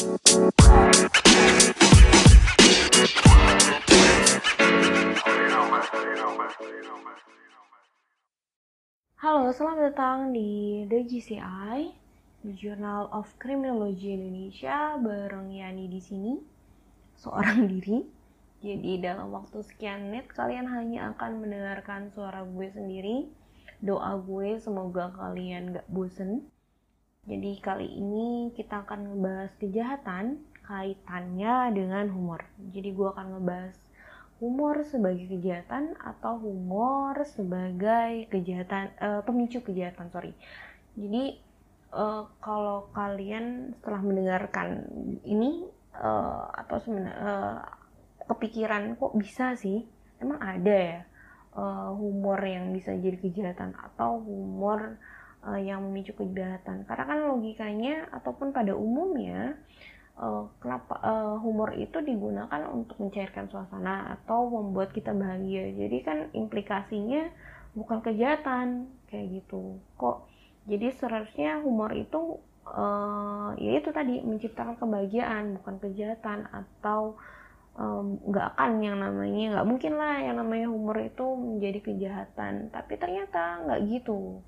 Halo, selamat datang di The GCI, The Journal of Criminology Indonesia, bareng Yani di sini, seorang diri. Jadi dalam waktu sekian menit kalian hanya akan mendengarkan suara gue sendiri. Doa gue semoga kalian gak bosen. Jadi kali ini kita akan ngebahas kejahatan kaitannya dengan humor. Jadi gue akan ngebahas humor sebagai kejahatan atau humor sebagai kejahatan uh, pemicu kejahatan sorry jadi uh, kalau kalian setelah mendengarkan ini uh, atau sebenarnya uh, kepikiran kok bisa sih emang ada ya uh, humor yang bisa jadi kejahatan atau humor uh, yang memicu kejahatan. Karena kan logikanya ataupun pada umumnya uh, kenapa uh, humor itu digunakan untuk mencairkan suasana atau membuat kita bahagia. Jadi kan implikasinya bukan kejahatan kayak gitu. Kok jadi seharusnya humor itu uh, ya itu tadi menciptakan kebahagiaan bukan kejahatan atau nggak um, akan yang namanya nggak mungkin lah yang namanya humor itu menjadi kejahatan. Tapi ternyata nggak gitu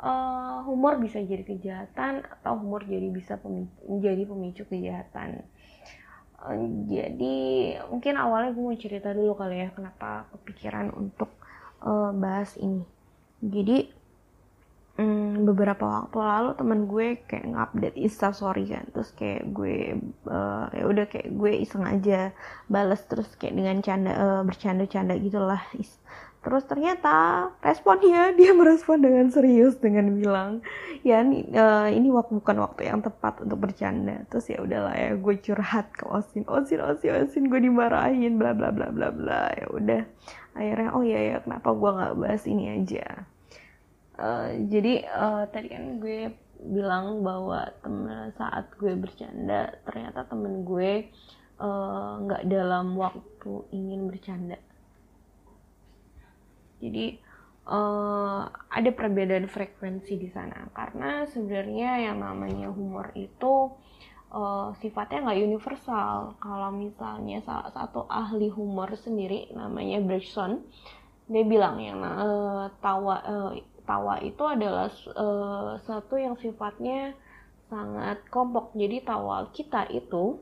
uh, humor bisa jadi kejahatan atau humor jadi bisa menjadi pemicu kejahatan. Uh, jadi mungkin awalnya gue mau cerita dulu kali ya kenapa kepikiran untuk uh, bahas ini. Jadi um, beberapa waktu lalu teman gue kayak ngupdate Insta story kan, terus kayak gue uh, ya udah kayak gue iseng aja balas terus kayak dengan canda uh, bercanda-canda gitulah Terus ternyata responnya dia merespon dengan serius dengan bilang ya ini, uh, ini waktu bukan waktu yang tepat untuk bercanda. Terus ya udahlah ya gue curhat ke Osin, Osin, Osin, Osin gue dimarahin bla bla bla bla bla. Ya udah akhirnya oh ya ya kenapa gue nggak bahas ini aja. Uh, jadi uh, tadi kan gue bilang bahwa temen saat gue bercanda ternyata temen gue nggak uh, dalam waktu ingin bercanda jadi uh, ada perbedaan frekuensi di sana karena sebenarnya yang namanya humor itu uh, sifatnya nggak universal. Kalau misalnya salah satu ahli humor sendiri namanya Bergson, dia bilang yang uh, tawa uh, tawa itu adalah uh, satu yang sifatnya sangat kelompok. Jadi tawa kita itu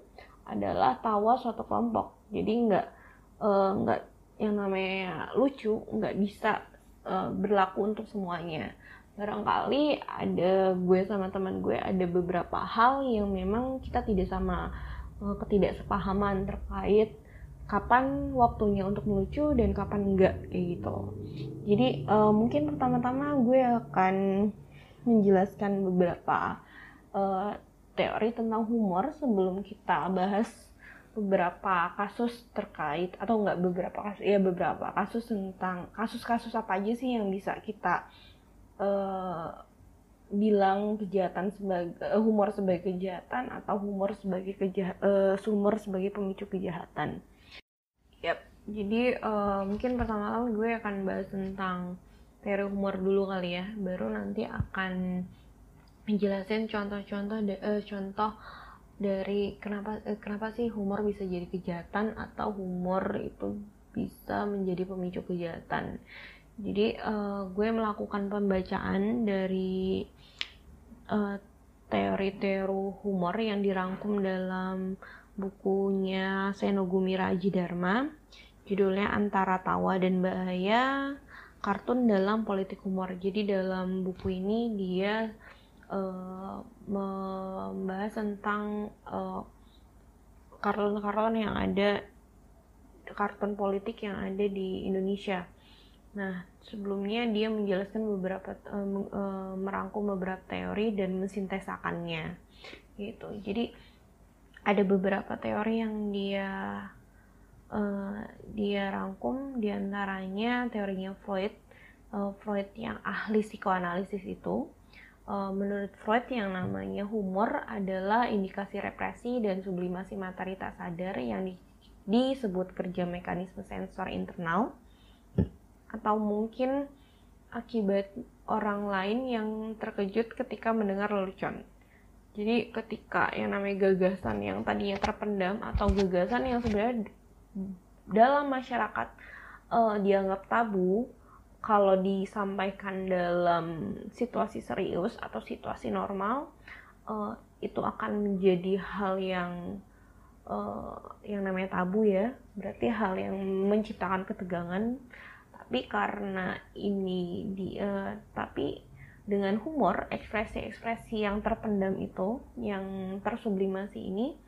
adalah tawa suatu kelompok. Jadi nggak nggak yang namanya lucu nggak bisa uh, berlaku untuk semuanya. Barangkali ada gue sama teman gue ada beberapa hal yang memang kita tidak sama uh, ketidaksepahaman terkait kapan waktunya untuk melucu dan kapan enggak kayak gitu. Jadi uh, mungkin pertama-tama gue akan menjelaskan beberapa uh, teori tentang humor sebelum kita bahas beberapa kasus terkait atau enggak beberapa kasus ya beberapa kasus tentang kasus-kasus apa aja sih yang bisa kita uh, bilang kejahatan sebagai uh, humor sebagai kejahatan atau humor sebagai kejahat uh, humor sebagai pemicu kejahatan. Yap. Jadi uh, mungkin pertama-tama gue akan bahas tentang teori humor dulu kali ya, baru nanti akan menjelaskan contoh-contoh uh, contoh dari kenapa eh, kenapa sih humor bisa jadi kejahatan atau humor itu bisa menjadi pemicu kejahatan. Jadi uh, gue melakukan pembacaan dari uh, teori-teori humor yang dirangkum dalam bukunya Senogumi Raji Dharma judulnya Antara Tawa dan Bahaya kartun dalam politik humor jadi dalam buku ini dia uh, membahas tentang uh, kartun-kartun yang ada kartun politik yang ada di Indonesia. Nah, sebelumnya dia menjelaskan beberapa uh, uh, merangkum beberapa teori dan mensintesakannya. Gitu. Jadi ada beberapa teori yang dia uh, dia rangkum di antaranya teorinya Freud. Uh, Freud yang ahli psikoanalisis itu uh, menurut Freud yang namanya humor adalah indikasi represi dan sublimasi materi tak sadar yang di, disebut kerja mekanisme sensor internal atau mungkin akibat orang lain yang terkejut ketika mendengar lelucon. jadi ketika yang namanya gagasan yang tadinya terpendam atau gagasan yang sebenarnya dalam masyarakat uh, dianggap tabu kalau disampaikan dalam situasi serius atau situasi normal uh, itu akan menjadi hal yang uh, yang namanya tabu ya. Berarti hal yang menciptakan ketegangan. Tapi karena ini di uh, tapi dengan humor, ekspresi-ekspresi yang terpendam itu, yang tersublimasi ini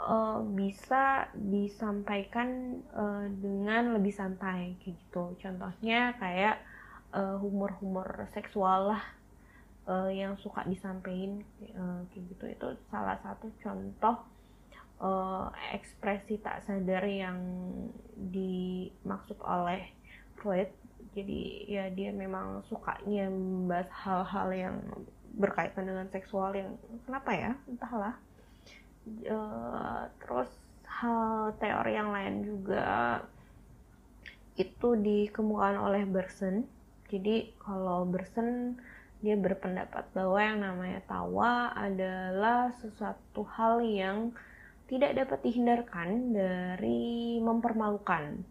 uh, bisa disampaikan uh, dengan lebih santai kayak gitu. Contohnya kayak uh, humor-humor seksual lah uh, yang suka disampaikan uh, kayak gitu. Itu salah satu contoh uh, ekspresi tak sadar yang dimaksud oleh Freud jadi ya dia memang sukanya membahas hal-hal yang berkaitan dengan seksual yang kenapa ya entahlah uh, terus hal teori yang lain juga. Itu dikemukakan oleh Bergson. Jadi kalau Bergson dia berpendapat bahwa yang namanya tawa adalah sesuatu hal yang tidak dapat dihindarkan dari mempermalukan.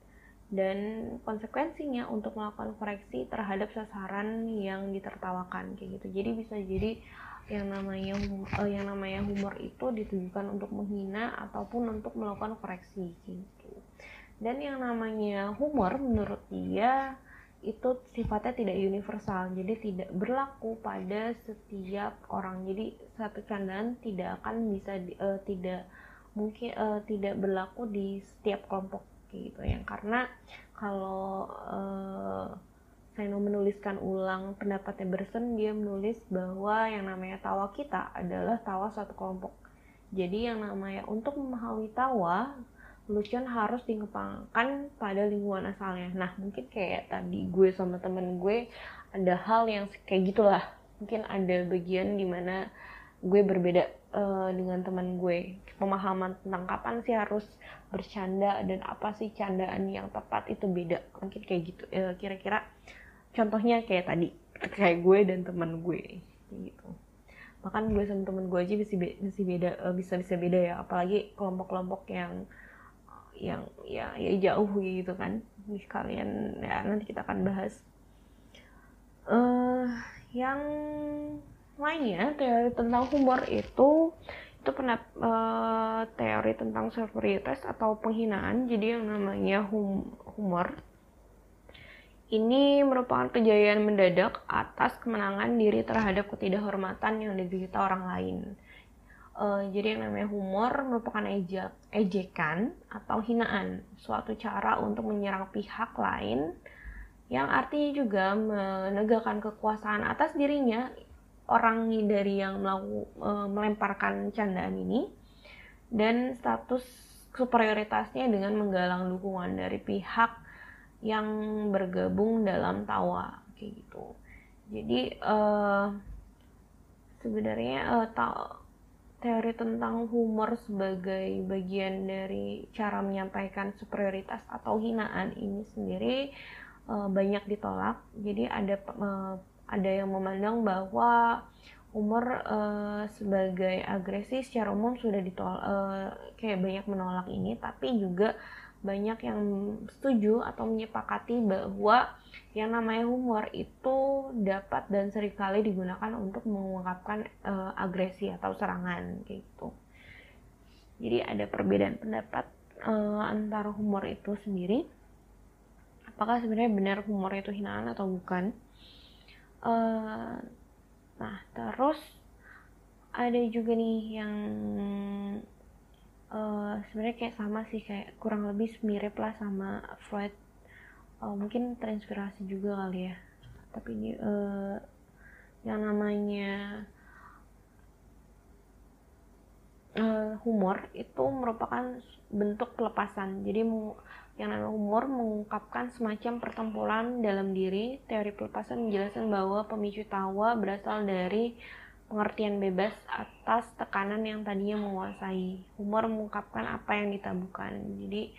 Dan konsekuensinya untuk melakukan koreksi terhadap sasaran yang ditertawakan kayak gitu. Jadi bisa jadi yang namanya uh, yang namanya humor itu ditujukan untuk menghina ataupun untuk melakukan koreksi gitu. Dan yang namanya humor menurut dia itu sifatnya tidak universal. Jadi tidak berlaku pada setiap orang. Jadi satu candaan tidak akan bisa uh, tidak mungkin uh, tidak berlaku di setiap kelompok gitu ya. Karena kalau uh, mau menuliskan ulang pendapatnya Bersen dia menulis bahwa yang namanya tawa kita adalah tawa satu kelompok. Jadi yang namanya untuk memahami tawa lucuan harus dikembangkan pada lingkungan asalnya. Nah mungkin kayak tadi gue sama temen gue ada hal yang kayak gitulah. Mungkin ada bagian di mana gue berbeda uh, dengan teman gue. Pemahaman tentang kapan sih harus bercanda dan apa sih candaan yang tepat itu beda. Mungkin kayak gitu uh, kira-kira contohnya kayak tadi kayak gue dan teman gue gitu. Bahkan gue sama temen gue aja bisa bisa beda uh, bisa bisa beda ya. Apalagi kelompok-kelompok yang yang ya ya jauh gitu kan. Kalian ya nanti kita akan bahas. Uh, yang lainnya teori tentang humor itu itu pernah uh, teori tentang superioritas atau penghinaan. Jadi yang namanya hum humor ini merupakan kejayaan mendadak atas kemenangan diri terhadap ketidakhormatan yang diderita orang lain. Uh, jadi yang namanya humor merupakan ejek, ejekan atau hinaan, suatu cara untuk menyerang pihak lain yang artinya juga menegakkan kekuasaan atas dirinya orang dari yang melaku, e, melemparkan candaan ini dan status superioritasnya dengan menggalang dukungan dari pihak yang bergabung dalam tawa kayak gitu jadi e, sebenarnya e, ta teori tentang humor sebagai bagian dari cara menyampaikan superioritas atau hinaan ini sendiri uh, banyak ditolak. Jadi ada uh, ada yang memandang bahwa umur uh, sebagai agresi secara umum sudah ditolak uh, kayak banyak menolak ini tapi juga banyak yang setuju atau menyepakati bahwa yang namanya humor itu dapat dan sering kali digunakan untuk mengungkapkan uh, agresi atau serangan gitu. Jadi ada perbedaan pendapat uh, antara humor itu sendiri. Apakah sebenarnya benar humor itu hinaan atau bukan? uh, nah terus ada juga nih yang uh, sebenarnya kayak sama sih kayak kurang lebih mirip lah sama Freud uh, mungkin terinspirasi juga kali ya tapi ini uh, yang namanya uh, humor itu merupakan bentuk pelepasan jadi yang namanya humor mengungkapkan semacam pertempuran dalam diri. Teori pelepasan menjelaskan bahwa pemicu tawa berasal dari pengertian bebas atas tekanan yang tadinya menguasai. Humor mengungkapkan apa yang ditabukan. Jadi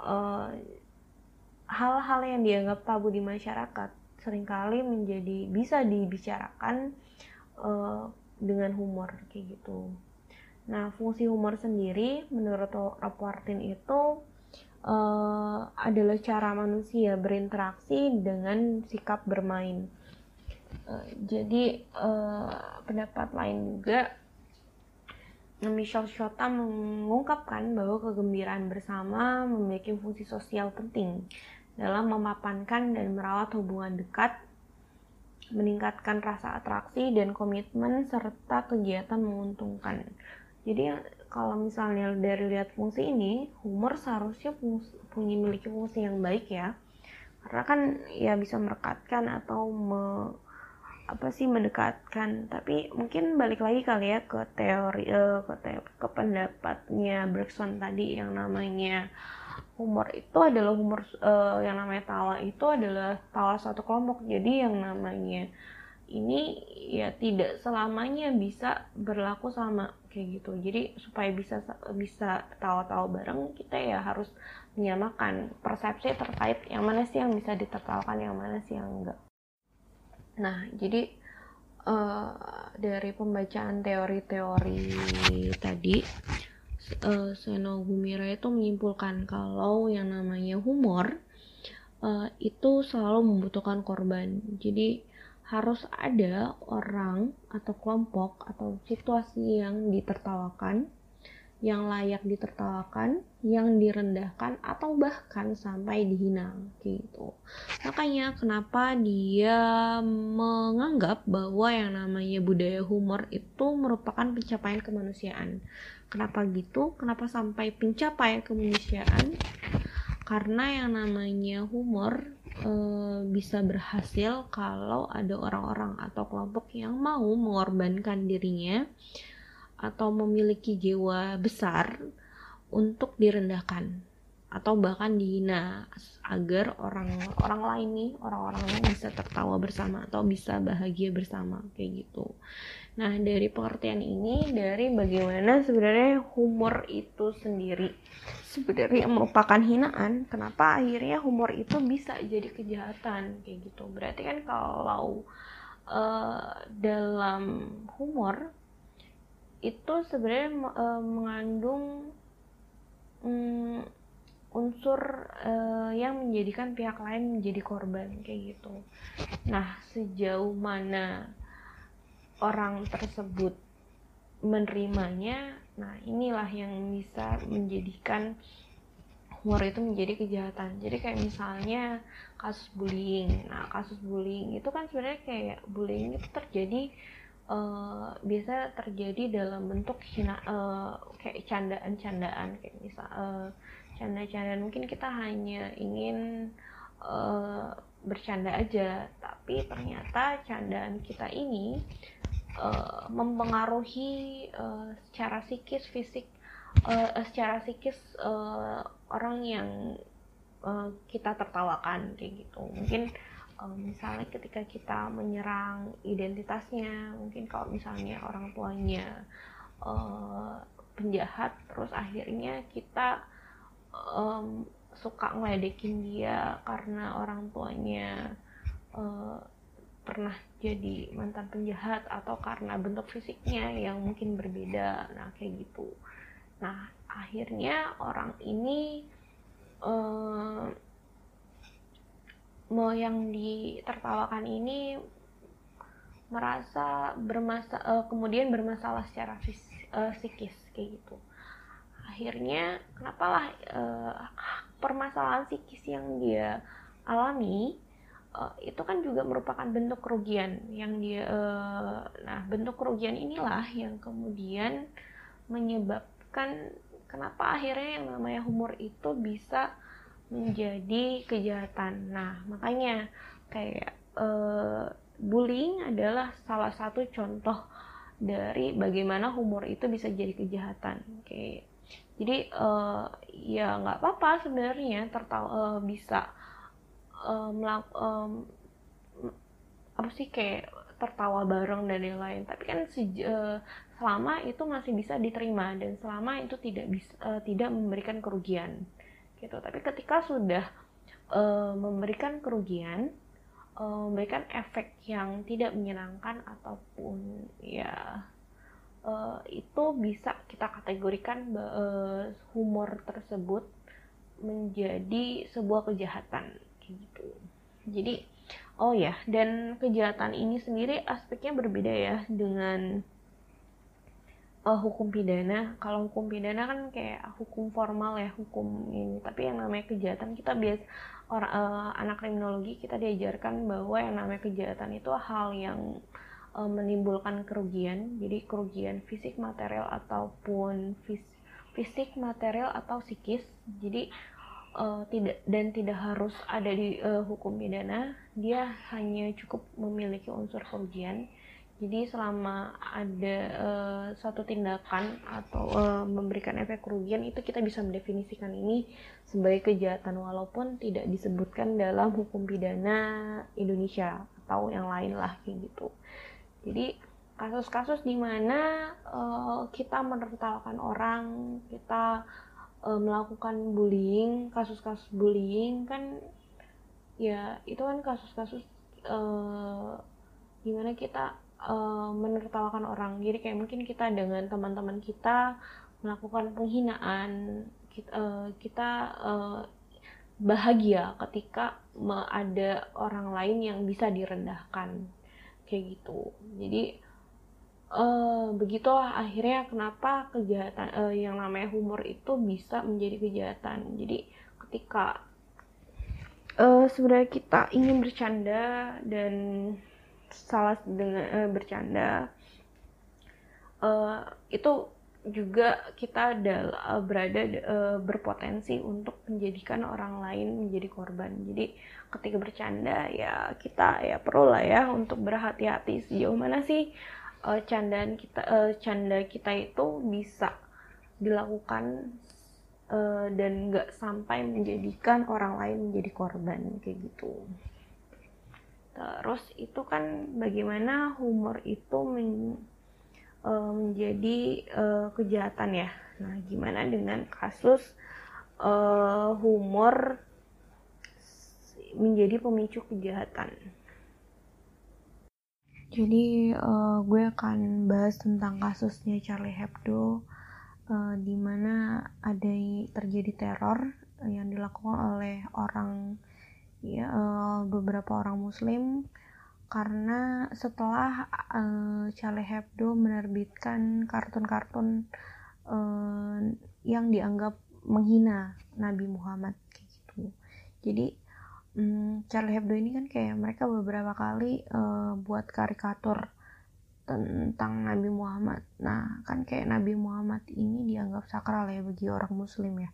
eh, hal-hal yang dianggap tabu di masyarakat sering kali menjadi bisa dibicarakan uh, dengan humor kayak gitu. Nah, fungsi humor sendiri menurut Raportin itu uh, adalah cara manusia berinteraksi dengan sikap bermain. Uh, jadi uh, pendapat lain juga Michelle Shota mengungkapkan bahwa kegembiraan bersama memiliki fungsi sosial penting dalam memapankan dan merawat hubungan dekat, meningkatkan rasa atraksi dan komitmen serta kegiatan menguntungkan. Jadi kalau misalnya dari lihat fungsi ini, humor seharusnya punya memiliki fungsi yang baik ya. Karena kan ya bisa merekatkan atau me, apa sih mendekatkan. Tapi mungkin balik lagi kali ya ke teori uh, ke, teori, ke pendapatnya Bergson tadi yang namanya humor itu adalah humor uh, yang namanya tawa itu adalah tawa satu kelompok. Jadi yang namanya ini ya tidak selamanya bisa berlaku sama kayak gitu. Jadi supaya bisa bisa tawa-tawa bareng kita ya harus menyamakan persepsi terkait yang mana sih yang bisa ditertawakan yang mana sih yang enggak Nah, jadi uh, dari pembacaan teori-teori tadi, uh, Seno Gumira itu menyimpulkan kalau yang namanya humor uh, itu selalu membutuhkan korban. Jadi harus ada orang atau kelompok atau situasi yang ditertawakan yang layak ditertawakan, yang direndahkan atau bahkan sampai dihina gitu. Makanya kenapa dia menganggap bahwa yang namanya budaya humor itu merupakan pencapaian kemanusiaan. Kenapa gitu? Kenapa sampai pencapaian kemanusiaan? Karena yang namanya humor e, bisa berhasil kalau ada orang-orang atau kelompok yang mau mengorbankan dirinya atau memiliki jiwa besar untuk direndahkan atau bahkan dihina agar orang orang lain nih orang-orang lain bisa tertawa bersama atau bisa bahagia bersama kayak gitu. Nah dari pengertian ini dari bagaimana sebenarnya humor itu sendiri sebenarnya merupakan hinaan. Kenapa akhirnya humor itu bisa jadi kejahatan kayak gitu? Berarti kan kalau uh, dalam humor itu sebenarnya uh, mengandung um, unsur uh, yang menjadikan pihak lain menjadi korban kayak gitu. Nah, sejauh mana orang tersebut menerimanya, nah inilah yang bisa menjadikan humor itu menjadi kejahatan. Jadi kayak misalnya kasus bullying. Nah, kasus bullying itu kan sebenarnya kayak bullying itu terjadi uh, terjadi dalam bentuk hina uh, kayak candaan-candaan kayak misal uh, canda-candaan mungkin kita hanya ingin uh, bercanda aja tapi ternyata candaan kita ini uh, mempengaruhi uh, secara psikis fisik uh, secara psikis uh, orang yang uh, kita tertawakan kayak gitu. Mungkin um, misalnya ketika kita menyerang identitasnya mungkin kalau misalnya orang tuanya uh, penjahat terus akhirnya kita um, suka ngeledekin dia karena orang tuanya uh, pernah jadi mantan penjahat atau karena bentuk fisiknya yang mungkin berbeda. Nah kayak gitu. Nah akhirnya orang ini uh, yang ditertawakan ini merasa bermasa uh, kemudian bermasalah secara fis, uh, psikis kayak gitu. Akhirnya kenapa lah uh, permasalahan psikis yang dia alami uh, itu kan juga merupakan bentuk kerugian yang dia uh, nah bentuk kerugian inilah yang kemudian menyebabkan kenapa akhirnya yang namanya humor itu bisa menjadi kejahatan. Nah, makanya kayak uh, bullying adalah salah satu contoh dari bagaimana humor itu bisa jadi kejahatan. Kayak jadi uh, ya nggak apa-apa sebenarnya tertawa uh, bisa melak um, apa sih kayak tertawa bareng dan yang lain tapi kan uh, selama itu masih bisa diterima dan selama itu tidak bisa uh, tidak memberikan kerugian gitu. Tapi ketika sudah uh, memberikan kerugian uh, memberikan efek yang tidak menyenangkan ataupun ya uh, itu bisa kita kategorikan uh, humor tersebut menjadi sebuah kejahatan gitu. Jadi oh ya dan kejahatan ini sendiri aspeknya berbeda ya dengan uh, hukum pidana. Kalau hukum pidana kan kayak hukum formal ya hukum ini. Tapi yang namanya kejahatan kita bias orang uh, anak kriminologi kita diajarkan bahwa yang namanya kejahatan itu hal yang uh, menimbulkan kerugian. Jadi kerugian fisik material ataupun fis fisik material atau psikis. Jadi uh, tidak dan tidak harus ada di uh, hukum pidana. Dia hanya cukup memiliki unsur kerugian jadi selama ada uh, satu tindakan atau uh, memberikan efek kerugian itu kita bisa mendefinisikan ini sebagai kejahatan walaupun tidak disebutkan dalam hukum pidana Indonesia atau yang lain lah gitu. Jadi kasus-kasus di mana uh, kita menertawakan orang, kita uh, melakukan bullying, kasus-kasus bullying kan ya itu kan kasus-kasus uh, gimana kita uh, menertawakan orang. Jadi kayak mungkin kita dengan teman-teman kita melakukan penghinaan kita, uh, kita uh, bahagia ketika ada orang lain yang bisa direndahkan. Kayak gitu. Jadi uh, begitulah akhirnya kenapa kejahatan uh, yang namanya humor itu bisa menjadi kejahatan. Jadi ketika uh, sebenarnya kita ingin bercanda dan salah dengan uh, bercanda uh, itu juga kita adalah uh, berada uh, berpotensi untuk menjadikan orang lain menjadi korban. Jadi ketika bercanda ya kita ya perlu lah ya untuk berhati-hati sejauh mana sih uh, candaan kita uh, canda kita itu bisa dilakukan uh, dan nggak sampai menjadikan orang lain menjadi korban kayak gitu. Terus itu kan bagaimana humor itu men, uh, menjadi uh, kejahatan ya. Nah, gimana dengan kasus uh, humor menjadi pemicu kejahatan? Jadi uh, gue akan bahas tentang kasusnya Charlie Hebdo, uh, di mana ada terjadi teror yang dilakukan oleh orang ya uh, beberapa orang muslim karena setelah uh, Charlie Hebdo menerbitkan kartun-kartun uh, yang dianggap menghina Nabi Muhammad kayak gitu. Jadi um, Charlie Hebdo ini kan kayak mereka beberapa kali uh, buat karikatur tentang Nabi Muhammad. Nah, kan kayak Nabi Muhammad ini dianggap sakral ya bagi orang muslim ya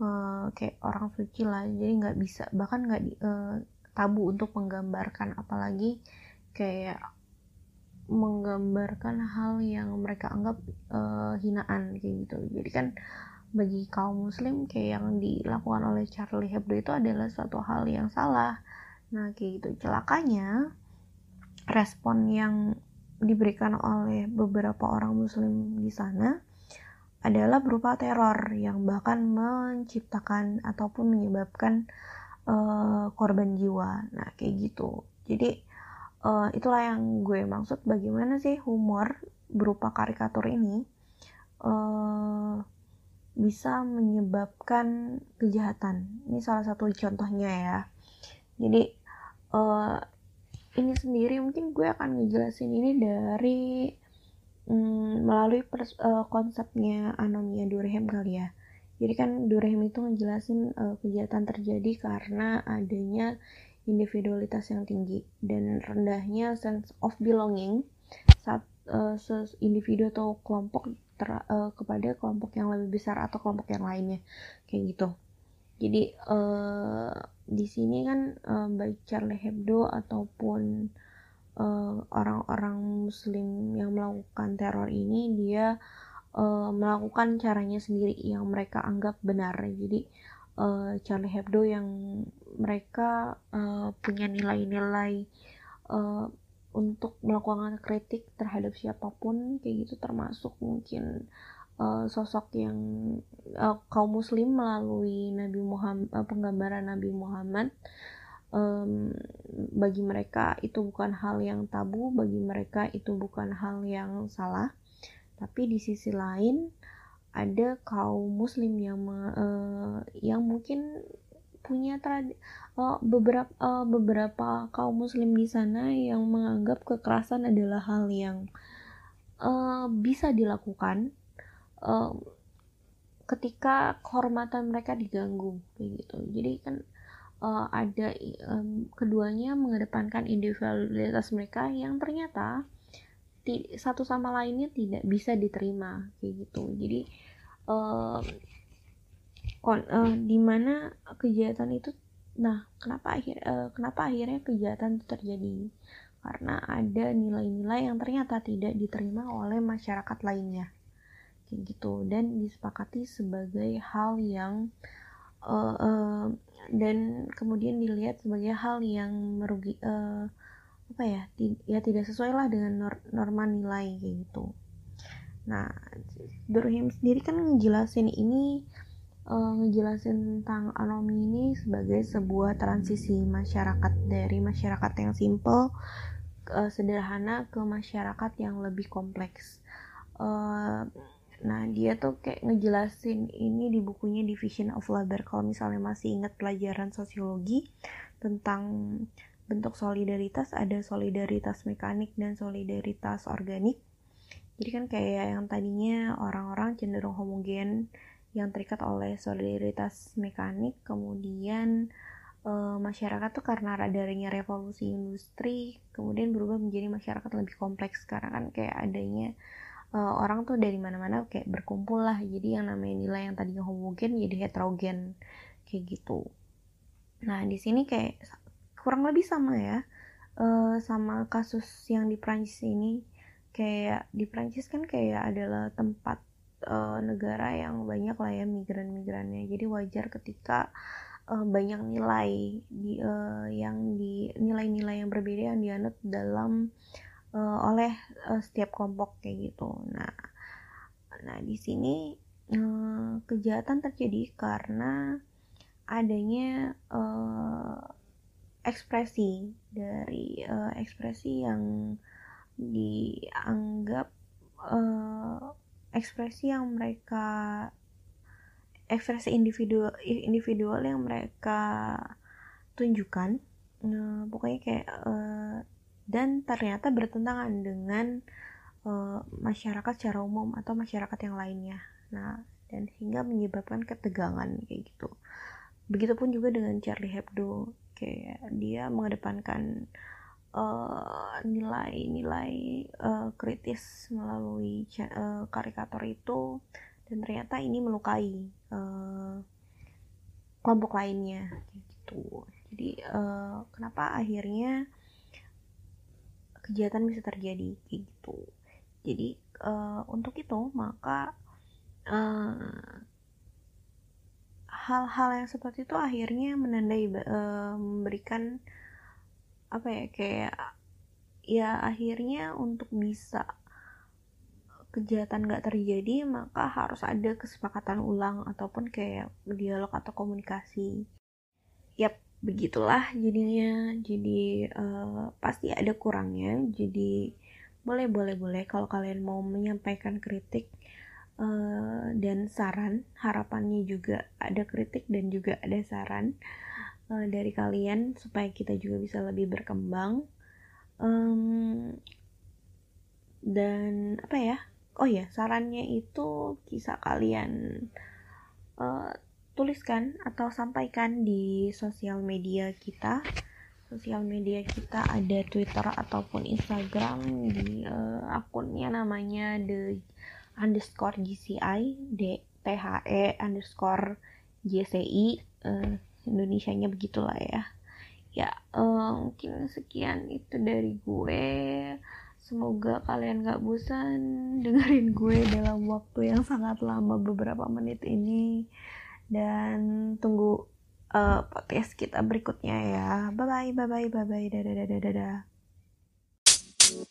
uh, kayak orang suci lah. Jadi nggak bisa bahkan nggak uh, tabu untuk menggambarkan. Apalagi kayak menggambarkan hal yang mereka anggap uh, hinaan kayak gitu. Jadi kan bagi kaum muslim kayak yang dilakukan oleh Charlie Hebdo itu adalah suatu hal yang salah. Nah kayak gitu. Celakanya respon yang diberikan oleh beberapa orang muslim di sana adalah berupa teror yang bahkan menciptakan ataupun menyebabkan uh, korban jiwa. Nah, kayak gitu. Jadi uh, itulah yang gue maksud bagaimana sih humor berupa karikatur ini uh, bisa menyebabkan kejahatan. Ini salah satu contohnya ya. Jadi uh, ini sendiri mungkin gue akan ngejelasin ini dari hmm, melalui pers, uh, konsepnya Anomia Durkheim kali ya. Jadi kan Durkheim itu ngejelasin uh, kejahatan terjadi karena adanya individualitas yang tinggi dan rendahnya sense of belonging saat uh, individu atau kelompok ter, uh, kepada kelompok yang lebih besar atau kelompok yang lainnya kayak gitu. Jadi uh, di sini kan uh, baik Charlie Hebdo ataupun orang-orang uh, muslim yang melakukan teror ini dia uh, melakukan caranya sendiri yang mereka anggap benar. Jadi uh, Charlie Hebdo yang mereka uh, punya nilai-nilai uh, untuk melakukan kritik terhadap siapa pun kayak gitu termasuk mungkin uh, sosok yang uh, kaum muslim melalui Nabi Muhammad uh, penggambaran Nabi Muhammad um, bagi mereka itu bukan hal yang tabu bagi mereka itu bukan hal yang salah. Tapi di sisi lain ada kaum muslim yang uh, yang mungkin punya uh, beberapa uh, beberapa kaum muslim di sana yang menganggap kekerasan adalah hal yang uh, bisa dilakukan uh, ketika kehormatan mereka diganggu kayak gitu. Jadi kan uh, ada um, keduanya mengedepankan individualitas mereka yang ternyata satu sama lainnya tidak bisa diterima kayak gitu. Jadi uh, uh, di mana kejahatan itu nah kenapa akhir uh, kenapa akhirnya kejahatan itu terjadi? Karena ada nilai-nilai yang ternyata tidak diterima oleh masyarakat lainnya kayak gitu. Dan disepakati sebagai hal yang uh, uh, dan kemudian dilihat sebagai hal yang merugi uh, apa ya ya tidak sesuai lah dengan nor norma nilai kayak gitu. Nah Durkheim sendiri kan ngejelasin ini uh, ngejelasin tentang anomi ini sebagai sebuah transisi masyarakat dari masyarakat yang simple uh, sederhana ke masyarakat yang lebih kompleks. Uh, Nah, dia tuh kayak ngejelasin ini di bukunya Division of Labor. Kalau misalnya masih ingat pelajaran sosiologi tentang bentuk solidaritas, ada solidaritas mekanik dan solidaritas organik. Jadi kan kayak yang tadinya orang-orang cenderung homogen yang terikat oleh solidaritas mekanik, kemudian e, masyarakat tuh karena adanya revolusi industri, kemudian berubah menjadi masyarakat lebih kompleks karena kan kayak adanya uh, orang tuh dari mana-mana kayak berkumpul lah. Jadi yang namanya nilai yang tadinya homogen jadi heterogen kayak gitu. Nah di sini kayak kurang lebih sama ya. Uh, sama kasus yang di Prancis ini. Kayak di Prancis kan kayak adalah tempat uh, negara yang banyak lah ya migran-migrannya. Jadi wajar ketika uh, banyak nilai di uh, yang di nilai-nilai yang berbeda yang dianut dalam uh, oleh uh, setiap kelompok kayak gitu. Nah, nah di sini uh, kejahatan terjadi karena adanya uh, ekspresi dari uh, ekspresi yang dianggap uh, ekspresi yang mereka ekspresi individual individual yang mereka tunjukkan nah, pokoknya kayak uh, dan ternyata bertentangan dengan uh, masyarakat secara umum atau masyarakat yang lainnya. Nah, dan hingga menyebabkan ketegangan kayak gitu. Begitupun juga dengan Charlie Hebdo, kayak dia mengedepankan eh, nilai-nilai uh, kritis melalui uh, karikatur itu dan ternyata ini melukai uh, kelompok lainnya gitu. Jadi uh, kenapa akhirnya kejahatan bisa terjadi gitu. Jadi uh, untuk itu maka uh, hal-hal yang seperti itu akhirnya menandai uh, memberikan apa ya kayak ya akhirnya untuk bisa kejahatan gak terjadi maka harus ada kesepakatan ulang ataupun kayak dialog atau komunikasi. Yap begitulah jadinya. Jadi uh, pasti ada kurangnya. Jadi boleh boleh boleh kalau kalian mau menyampaikan kritik uh, dan saran. Harapannya juga ada kritik dan juga ada saran uh, dari kalian supaya kita juga bisa lebih berkembang. Um, dan apa ya? Oh ya sarannya itu kisah kalian. Uh, tuliskan atau sampaikan di sosial media kita. Sosial media kita ada Twitter ataupun Instagram di uh, akunnya namanya the underscore GCI D T H E underscore JCI uh, Indonesia-nya begitulah ya. Ya uh, mungkin sekian itu dari gue. Semoga kalian gak bosan dengerin gue dalam waktu yang sangat lama beberapa menit ini dan tunggu uh, podcast kita berikutnya ya. Bye bye bye bye bye bye dadah dadah dadah. You